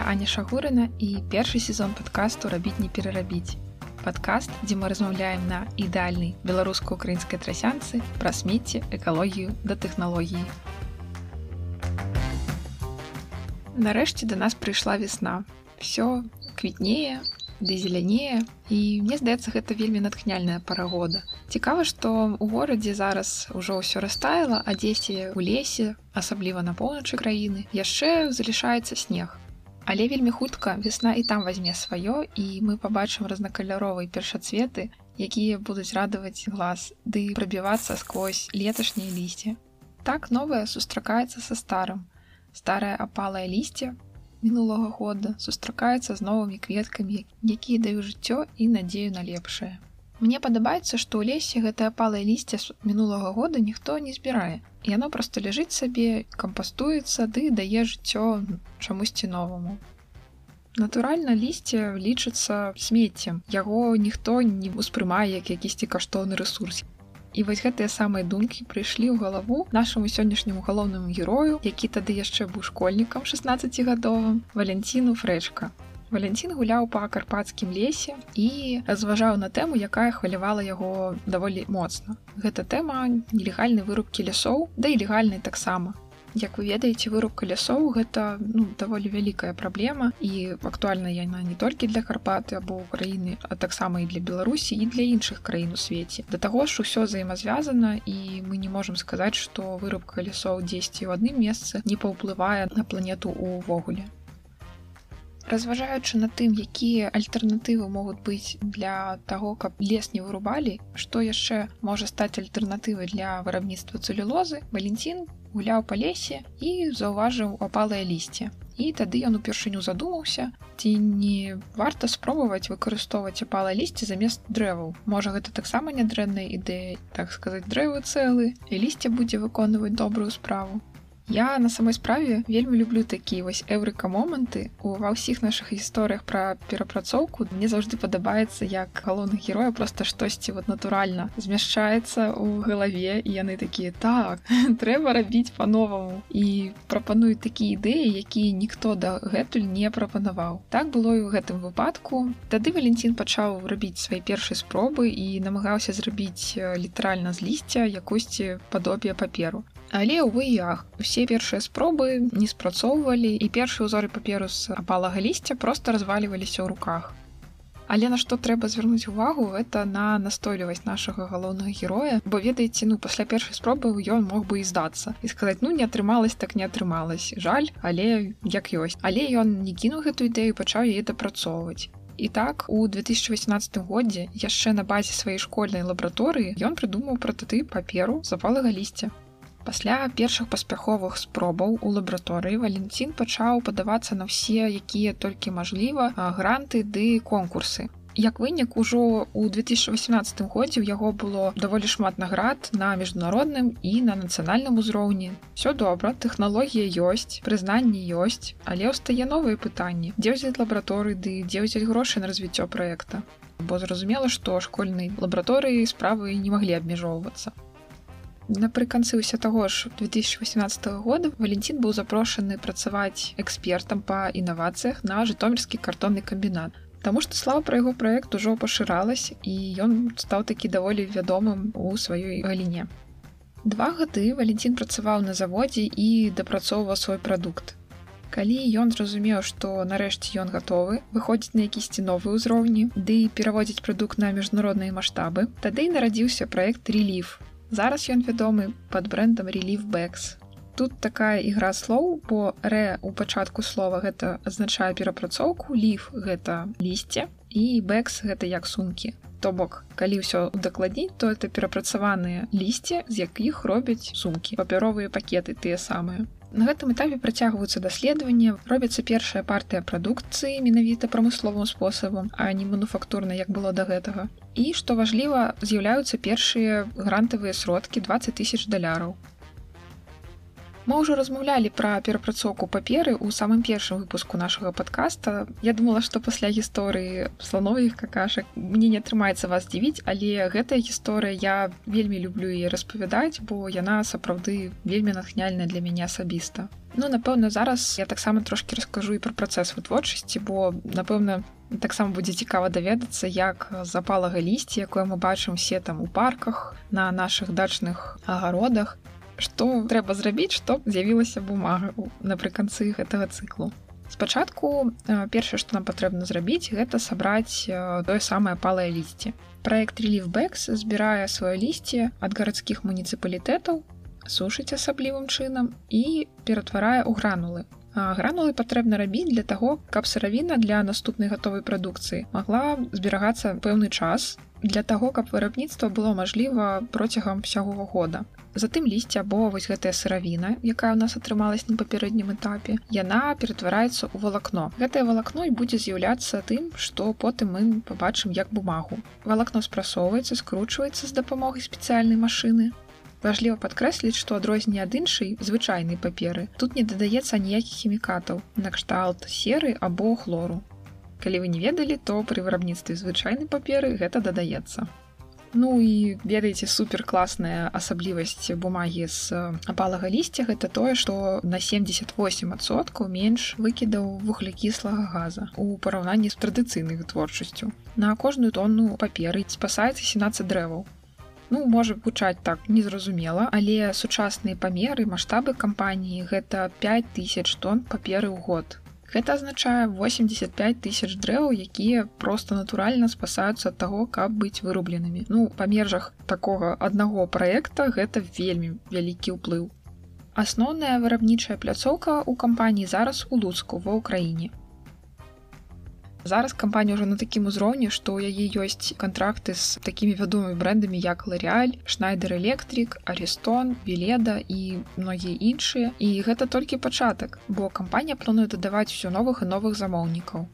гэта Аня Шагурына і першы сезон падкасту рабіць не перарабіць. Падкаст, дзе мы размаўляем на ідэальнай беларуска-украінскай трасянцы пра смецце, экалогію да тэхналогіі. Нарэшце да нас прыйшла весна. Всё квітнее, ды зелянее і мне здаецца гэта вельмі натхняльная парагода цікава што у горадзе зараз ужо ўсё растаяла а дзесьці у лесе асабліва на поўначы краіны яшчэ залішаецца снег але вельмі хутка весна і там возьме сваё і мы побачым разнакаляровай першацветы якія будуць радаваць глаз ды прабівацца сквозь леташняе лісце так новае сустракаецца са старым старае апалае лісце мінулага года сустракаецца з новымі кветкамі, якія даюць жыццё і надзею на лепшае. Мне падабаецца, што ў лесе гэтае палае лісце з мінулага года ніхто не збірае. Яно проста ляжыць сабе, кампастуецца ды дае жыццё чамусьці новаму. Натуральна, лісце лічыцца смеццем. Яго ніхто не ўспрымае як якісьці каштоўны рэсурс. І вось гэтыя самыя думкі прыйшлі ў галаву нашаму сённяшняму галоўнаму герою, які тады яшчэ быў школьнікам 16гадовым валенціну фрэчка. Валянцін гуляў па карпатскім лесе і разважаў на тэму, якая хвалявала яго даволі моцна. Гэта тэма нелегальнай вырубкі лясоў, да і легальнай таксама. Як вы ведаеце вырубка лясоў гэта ну, даволі вялікая праблема і актуальна яна не толькі для карпаты або ўкраіны а таксама і для беларусі і для іншых краін у свеце да таго ж усё взаемазвязана і мы не можемм сказаць што вырубка лясоў дзесьці ў адным месцы не паўплывае на планету увогуле разважаючы на тым якія альтэрнатывы могуць быць для таго каб лес не вырубалі што яшчэ можа стаць альтэрнатывай для вырабніцтва цэлюлозы валенцін гуляў па лесе і заўважыў апалае лісце. І тады ён упершыню задумаўся, ці не варта спробаваць выкарыстоўваць апала лісце замест дрэваў. Можа гэта таксама нядрэнная ідэя, так сказаць дрэвы цэлы і лісце будзе выконваць добрую справу. Я на самой справе вельмі люблю такія вось эврыка моманты ва ўсіх наших гісторыях пра перапрацоўку мне заўжды падабаецца як галоўных героя просто штосьці вот натуральна змяшчаецца ў галаве і яны такія так трэба рабіць по-новаму і прапануюць такія ідэі якія ніхто дагэтуль не прапанаваў так было і ў гэтым выпадку. Тады валенцін пачаў рабіць свае першай спробы і намагаўся зрабіць літаральна з лісця якосьці падобія паперу Але ўвы ях усе першыя спробы не спрацоўвалі і першыя ўзоры паперу з апалага лісця просто разваліваліся ў руках. Але на што трэба звярнуць увагу это на настойлівасць нашага галоўнага героя. Бо ведаеце ну пасля першай спробы ён мог бы і здацца і сказаць ну не атрымалось так не атрымалось жаль але як ёсць. Але ён не кінуў гэту ідэю пачаў яе дапрацоўваць. І так у 2018 годзе яшчэ на базе сваёй школьнай лабараторыі ён прыдумаў прататып паперу запалага лісця Пасля першых паспяховых спробаў у лабараторыі Валенцін пачаў падавацца на ўсе, якія толькі мажліва, гранты ды конкурсы. Як вынік ужо ў 2018 годзе ў яго было даволі шмат наград на міжнародным і на нацыянальным узроўні. Всё добра, тэхналогія ёсць, прызнанне ёсць, але ўстае новыя пытанні, дзе ўзяць лабараторыі ды дзе ўзяць грошы на развіццё праекта. Бо зразумела, што школьнай лабараторыі справы не маглі абмяжоўвацца напрыканцы ўся таго ж 2018 года валентин быў запрошаны працаваць экспертам па інавацыях на жытомірскі картонны камбінат. Таму што слава пра яго праект ужо пашыралась і ён стаў такі даволі вядомым у сваёй галіне. Два гады валентин працаваў на заводзе і дапрацоўваў свой прадукт. Калі ён зразумеў што нарэшце ён гатовы выходзіць на якісьці новыя ўзроўні ды пераводзіць прадукт на міжнародныя маштабы тады нарадзіўся праект реліф Зараз ён вядомы пад брэндам реліф бэкс. Тут такая ігра слоў, бо рэ у пачатку слова гэта азначае перапрацоўку, ліф гэта лісце і бэкс гэта як сумкі. То бок, калі ўсё удакладніць, то это перапрацаваныя лісце, з якіх робяць сумкі, папяровыя пакеты тыя самыя. На гэтым этапе працягваюцца даследаванні, робіцца першая партыя прадукцыі менавіта прамысловым спосабам, а не мануфактурна, як было да гэтага. І што важліва, з'яўляюцца першыя грантавыя сродкі 20 тысяч даляраў. Мы ўжо размаўлялі пра перапрацоўку паперы ў самым першым выпуску нашага падкаста. Я думала, што пасля гісторыі слановых какашак мне не атрымаецца вас дзівіць, але гэтая гісторыя я вельмі люблю яе распавядаць, бо яна сапраўды вельмі натхняльная для мяне асабіста. Ну напэўна зараз я таксама трошки раскажу і пра працэс вытворчасці бо напэўна таксама будзе цікава даведацца як запалага лісці якое мы бачым все там у парках на наших дачных агародах. Што трэба зрабіць што з'явілася бумага напрыканцы гэтага цыклу. Спачатку першае што нам патрэбна зрабіць гэта сабраць тое самае палае лісце. Проект реліфбэкс збірае сваё лісце ад гарадскіх муніцыпалітэтаў сушыць асаблівым чынам і ператварае ў гранулы. Гранулы патрэбна рабіць для таго каб сыравіна для наступнай гатовай прадукцыі магла зберагацца пэўны час для таго каб вырабніцтва было мажліва процягам усяго года. Затым лісце або вось гэтая сыравіна якая у нас атрымалась на папярэднім этапе яна ператвараецца ў валакно. Гэтае валакно і будзе з'яўляцца тым што потым мы побачым як бумагу. Валакно спрасоўваецца скручваецца з дапамогай спецыяльнай машыны Важліва падкрэсліць, што адрозненне ад іншай звычайнай паперы тут не дадаецца ніякіх хімікатаў накшталт серы або хлору. Калі вы не ведалі, то пры вырабніцтве звычайнай паперы гэта дадаецца. Ну і ведаеце супер класная асаблівасць бумагі з апалага лісця гэта тое, што на 78соткаў менш выкідаў вуглякіслага газа у параўнанні з традыцыйнай вытворчасцю. На кожную тонну паперы спасаецца 17 дрэваў ну можа гучаць так незразумела але сучасныя памеры маштабы кампаніі гэта 5000 тонн паперы ў год. Гэта азначае 85 тысяч дрэў якія просто натуральна спасаюцца ад таго каб быць вырубленымі. Ну па межах такога аднаго праекта гэта вельмі вялікі ўплыў. Асноўная вырабнічая пляцоўка ў кампаніі зараз у луцку ва ўкраіне Зараз кампанія ўжо на такім узроўні, што ў яе ёсць кантракты з такімі вядомымі брэндамі як Ларыаль, Шнайдер Электрик, Арестон, Веледа і многія іншыя. І гэта толькі пачатак, бо кампанія плануе дадаваць усё новых і новых замоўнікаў.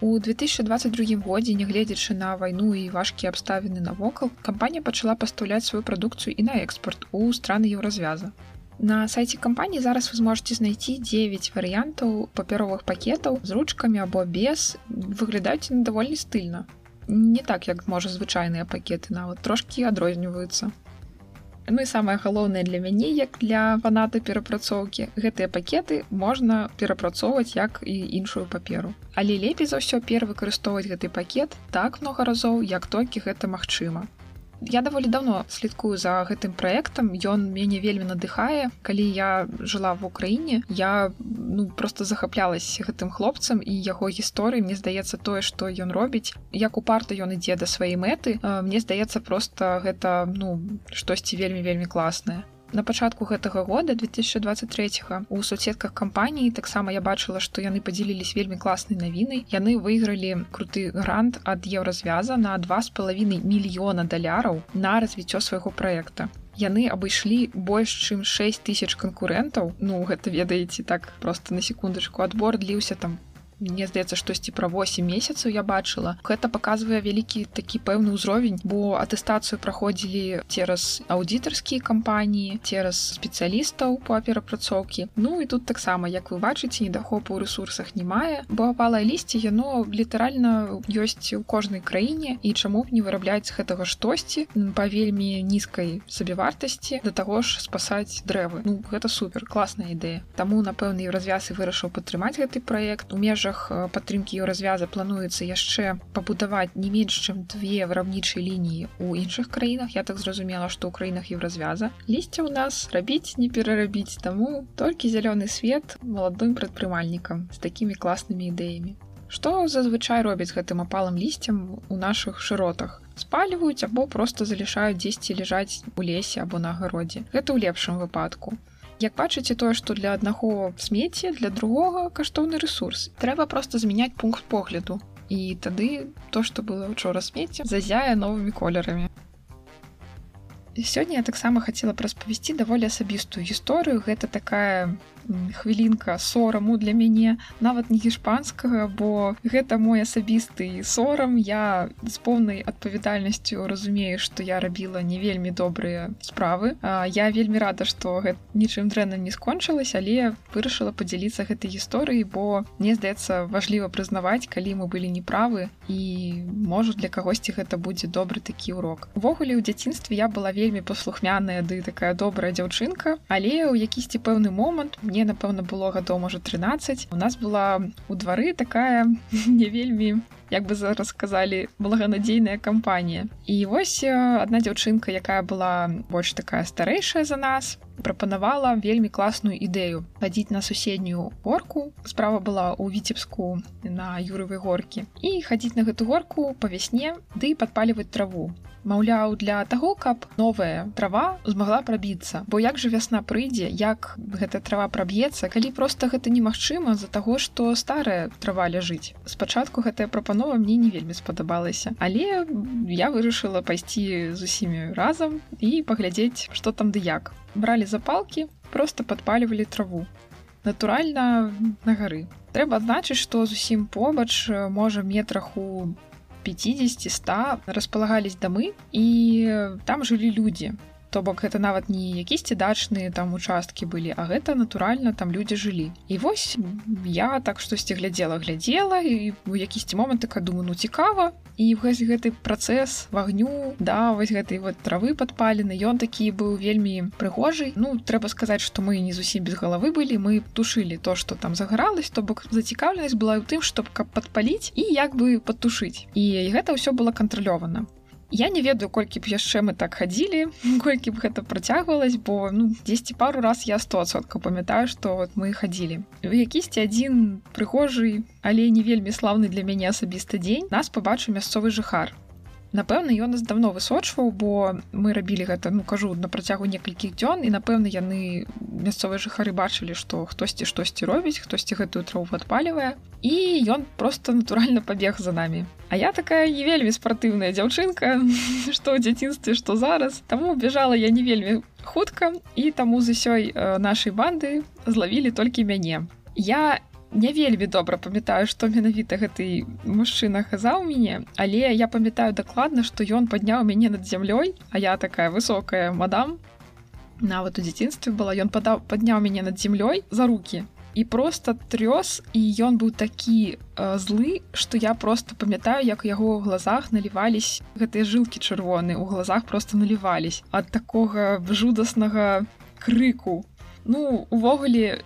У 2022 годзе, нягледзячы на вайну і важкія абставіны навокал, кампанія пачала пастаўляць сваю прадукцыю і на экспорт у страны еўразвяза. На сайце кампаніі зараз вы зможаце знайсці 9 варыянтаў папяровых пакетаў з ручкамі або без выглядаюць на даволі стыльна. Не так як можа звычайныя пакеты нават трошкі адрозніваюцца. Ну і самае галоўнае для мяне як для фаната перапрацоўкі гэтыя пакеты можна перапрацоўваць як і іншую паперу. Але лепей за ўсё пер выкарыстоўваць гэты пакет так много разоў як толькі гэта магчыма я даволі давно слідкую за гэтым праектам. Ён мяне вельмі надыхае. Калі я жыла в украіне я ну просто захаплялась гэтым хлопцам і яго гісторыі. Мне здаецца тое што ён робіць як у парта ён ідзе да сваёй мэты. Мне здаецца просто гэта ну штосьці вельмі вельмі класнае на пачатку гэтага года 2023 у соцсетках кампаніі таксама я бачыла што яны падзелілись вельмі класнай навінай. Яны выйгралі круты грант ад еўразвяза на два з палавінай мільёна даляраў на развіццё свайго праекта. Яны абышлі больш чым 6 тысяч канкурэнтаў. Ну гэта ведаеце так просто на секундачку адбор дліўся там мне здаецца штосьці пра 8 месяцаў я бачыла. Гэта паказвае вялікі такі пэўны ўзровень бо атэстацыю праходзілі цераз аўдытарскія кампаніі цераз спецыялістаў по перапрацоўкі. Ну і тут таксама як вы бачыце недахопу ў ресурсах не мае бо апалае лісце яно літаральна ёсць у кожнай краіне і чаму б не вырабляць гэтага штосьці па вельмі нізкай сабевартасці да таго ж спасаць дрэвы. Ну гэта супер класная ідэя. Таму напэўна еўразвяз і вырашыў падтрымаць гэты праект. У межах межах э, падтрымкі еўразвяза плануецца яшчэ пабудаваць не менш чым две вырабнічай лініі у іншых краінах. Я так зразумела што ў краінах еўразвяза. Лісце ў нас рабіць не перарабіць таму толькі зялёны свет маладым прадпрымальнікам з такімі класнымі ідэямі. Што зазвычай робяць гэтым апалым лісцем у нашых шыротах? Спальваюць або просто залішаюць дзесьці ляжаць у лесе або на агародзе. Гэта ў лепшым выпадку Як бачыце тое, што для аднаго смецці для другога каштоўны ресурс. Трэба проста змяняць пункт погляду. І тады то, што было учора смецце, зазяе новымі колерамі. Сёння я таксама хацела б распавесці даволі асабістую гісторыю. Гэта такая хвілінка сораму для мяне нават не гішпанскага бо гэта мой асабісты сорам. Я з поўнай адпавядальнасцю разумею што я рабіла не вельмі добрыя справы. Я вельмі рада што нічым дрэнным не скончылась але вырашыла подзяліцца гэтай гісторыі бо мне здаецца важліва прызнаваць калі мы былі неправы і можа для кагосьці гэта будзе добры такі урок увогуле ў дзяцінстве я была вельмі паслухмяная ды такая добрая дзяўчынка але ў якісьці пэўны момант мне мне напэўна было гадоў можа 13 у нас была у двары такая не вельмі як бы зараз сказалі благанадзейная кампанія. І вось одна дзяўчынка якая была больш такая старэйшая за нас прапанавала вельмі класную ідэю хадзіць на суседнюю горку. Справа была ў віцебску на юрывай горкі. І хадзіць на гэту горку па вясне ды падпаліваць траву. Маўляў для таго каб новая трава змагла прабіцца. Бо як жа вясна прыйдзе як гэта трава праб'ецца калі просто гэта немагчыма з-за таго што старая трава ляжыць. Спачатку гэтая прапанова мне не вельмі спадабалася але я вырашыла пайсці з усімі разам і паглядзець што там ды як. Бралі запалкі просто падпалівалі траву. Натуральна на гары. Трэба адзначыць што зусім побач можа метрах у 50-100 располагались дамы і там жылі людзі то бок гэта нават не якісьці дачныя там участкі былі а гэта натуральна там людзі жылі. І вось я так штосьці глядзела глядзела і у якісьці момант так думаю ну цікава і вось гэты працэс вагню да вось гэтай вот травы падпалены ён такі быў вельмі прыгожий ну трэба сказаць што мы не зусім без галавы былі мы тушылі то што там загаралась то бок зацікаўленасць была ў тым чтоб каб падпаліць і як бы падтушыць. І гэта ўсё было кантралёвана Я не ведаю колькі б яшчэ мы так хадзілі колькі б гэта працягвалась бо ну 10 пару раз я 100сотка памятаю што вот мы хадзілі. У якісьці адзін прыгожы але не вельмі слаўны для мяне асабіста дзень. Нас пабачыў мясцовы жыхар Напэўна ён нас давно высочваў бо мы рабілі гэта ну кажу на працягу некалькіх дзён і напэўна яны мясцовыя жыхары бачылі што хтосьці штосьці робіць хтосьці гэтую траву адпалівае і ён просто натуральна пабег за намі. А я такая не вельмі спартыўная дзяўчынка што ў дзяцінстве што зараз. Таму бежала я не вельмі хутка і таму з усёй нашай банды злавілі толькі мяне. Я не вельмі добра памятаю што менавіта гэты мужчына казаў мяне але я памятаю дакладна што ён падняў мяне над зямлёй а я такая высокая мадам. Нават у дзяцінстве была ён падаў падняў мяне над зямлёй за руки і просто трёс і ён быў такі э, злы что я просто памятаю як у яго ў глазах налівались гэтыя жылкі чырвоны у глазах просто налівались ад такога жудаснага крыку. Ну увогуле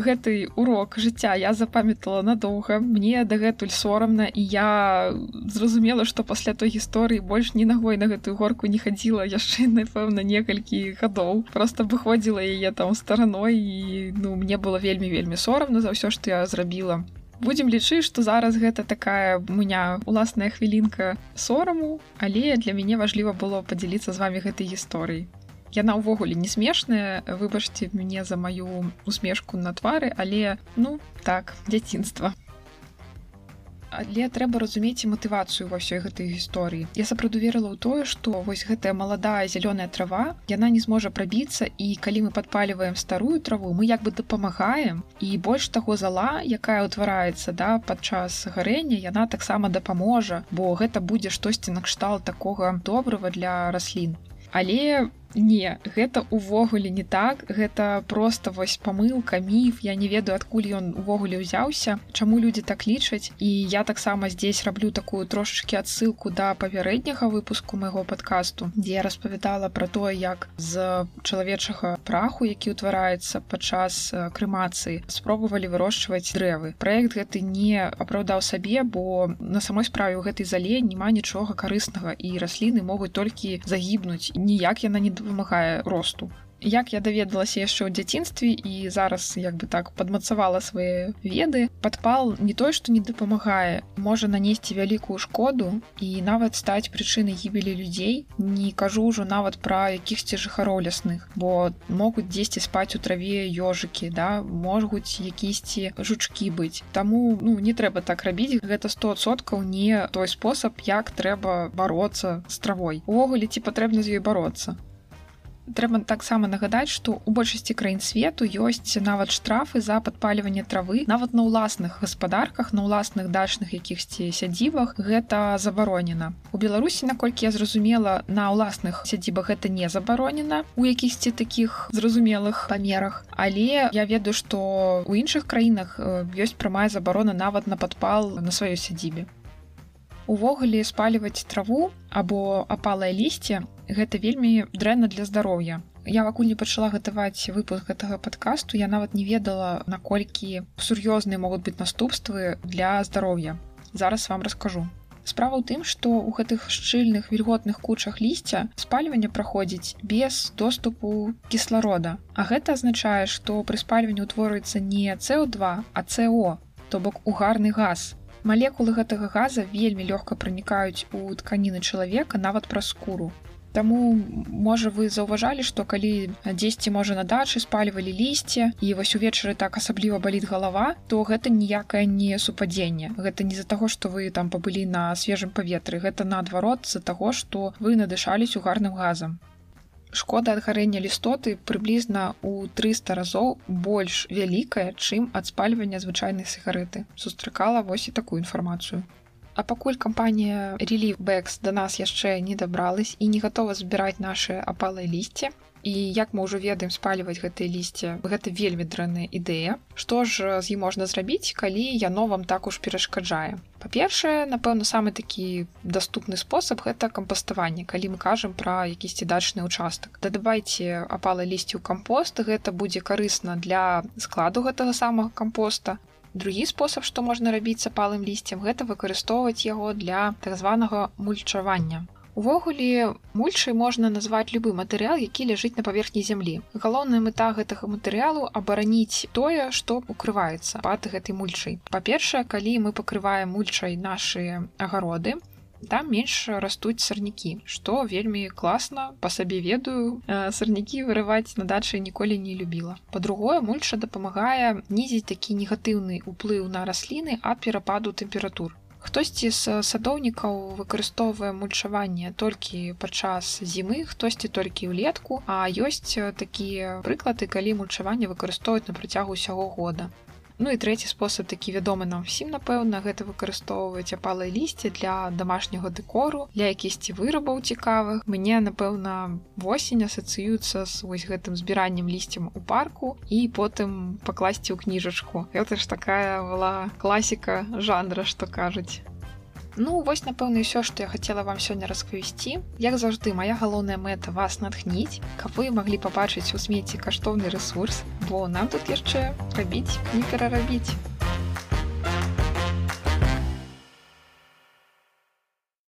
гэты урок жыцця я запамятала надоўга. Мне дагэтуль сорамна і я зразумела што пасля той гісторыі больш ні нагой на гэтую горку не хадзіла яшчэ напэўна некалькі гадоў. Просто выходзіла яе там стараной і ну мне было вельмі вельмі сорамна за ўсё што я зрабіла. Будзем лічыць што зараз гэта такая меня уласная хвілінка сораму але для мяне важліва было падзяліцца з вами гэтай гісторыі яна ўвогуле не смешная выбачце мяне за маю усмешку на твары але ну так дзяцінства. Але трэба разумець матывацыю ва ўсёй гэтай гісторыі. Я сапраўду верыла ў тое што вось гэтая маладая зялёная трава яна не зможа прабіцца і калі мы падпаліваем старую траву мы як бы дапамагаем. І больш таго зала якая ўтвараецца да падчас гарэння яна таксама дапаможа бо гэта будзе штосьці накшталт такога добрага для раслін. Але не гэта увогуле не так. Гэта просто вось памылка міф. Я не ведаю адкуль ён увогуле ўзяўся чаму людзі так лічаць. І я таксама здесь раблю такую трошачки адсылку да папярэдняга выпуску майго подкасту дзе я распавядала про тое як з чалавечага праху які ўтвараецца падчас крымацыі спробавалі вырошчваць дрэвы. Проект гэты не апраўдаў сабе бо на самой справе ў гэтай зале няма нічога карыснага і расліны могуць толькі загібнуць. Ніяк яна не дапамагае росту. Як я даведалася яшчэ ў дзяцінстве і зараз як бы так падмацавала свае веды падпал не той што не дапамагае можа нанесці вялікую шкоду і нават стаць прычынай гібелі людзей не кажу ўжо нават пра якіхсьці жыхароў лясных бо могуць дзесьці спаць у траве ёжыкі да могуць якісьці жучкі быць Таму ну не трэба так рабіць гэта 100соткаў не той спосаб як трэба бароцца з травой увогуле ці патрэбна з ёй бароцца трэба таксама нагадаць што у большасці краін свету ёсць нават штрафы за падпаліванне травы. Нават на ўласных гаспадарках на ўласных дачных якіхсьці сядзібах гэта забаронена. У беларусі наколькі я зразумела на ўласных сядзібах гэта не забаронена у якісьці таких зразумелых памерах. Але я ведаю што у іншых краінах ёсць прамая забарона нават на падпал на сваёй сядзібе спаліваць траву або апалае лісце гэта вельмі дрэнна для здароўя Я пакуль не пачала гатаваць выпуск гэтага падкасту, я нават не ведала, наколькі сур'ёзныя могуць быць наступствы для здароўя. Зараз вам раскажу. Справа ў тым, што ў гэтых шчыльных вільготных кучах лісця спальванне праходзіць без доступу кісларода. А гэта азначае, што пры спальванні ўтворыцца не СО2, а СО, то бок угарны газ. Малекулы гэтага газа вельмі лёгка пранікаюць у тканіны чалавека нават праз скуру. Таму можа вы заўважалі, што калі дзесьці можа на дачы спальвалі лісце і вось увечары так асабліва баліць галава, то гэта ніякае не супадзенне. Гэта не з-за таго, што вы там пабылі на свежым паветры, гэта наадварот з-за таго, што вы надышались угарным газам. Шкода ад гарэння лістоты прыблізна ў 300 разоў больш вялікая, чым ад спальвання звычайнай сігареты. Сустракала вось і такую інфармацыю. А пакуль кампанія Reliefбэкс да нас яшчэ не дабралась і не гатова збіраць нашы апалыя лісце. І як мы ўжо ведаем спальваць гэтыя лісце, гэта вельмі дрэнная ідэя. Што ж з ім можна зрабіць, калі яно вам так уж перашкаджае. Па-першае, напэўна, самы такі даступны спосаб гэта кампаставанне, калі мы кажам пра якісьці дачны участак. Дадабайце апалы лісці ў кампост, гэта будзе карысна для складу гэтага самага кампоста. Другі спосаб, што можна рабіць сапалым лісцем, гэта выкарыстоўваць яго для так званага мульчавання. Увогуле мульчай можна назваць любы матэрыял, які ляжыць на паверхні зямлі. Галоўная мэта гэтага матэрыялу абараніць тое, што укрываецца пад гэтай мульчай. Па-першае, калі мы пакрываем мульчай нашы агароды, там менш растуць сарнякі што вельмі класна па сабе ведаю сарнякі вырываць на дачы ніколі не любіла по-другое мульча дапамагае нізіць такі негатыўны ўплыў на расліны ад перападу тэмператур хтосьці з садоўнікаў выкарыстоўвае мульчаванне толькі падчас зімы хтосьці толькі ўлетку а ёсць такія прыклады калі мульчаванне выкарыстоўваць на працягу ўсяго года Ну і трэці спосаб такі вядомы нам всім напэўна гэта выкарыстоўваць апалае лісце для домашняга дэкору для якісьці вырабаў цікавых. Мне напэўна восень асацыюцца з вось гэтым збіраннем лісцем у парку і потым пакласці ў кніжачку. Гэта ж такая была класіка жанра што кажуць Ну вось напэўна ўсё што я хацела вам сёння распавесці як заўжды моя галоўная мэта вас натхніць каб вы маглі пабачыць у смеці каштоўны ресурс бо нам тут яшчэ рабіць не перарабіць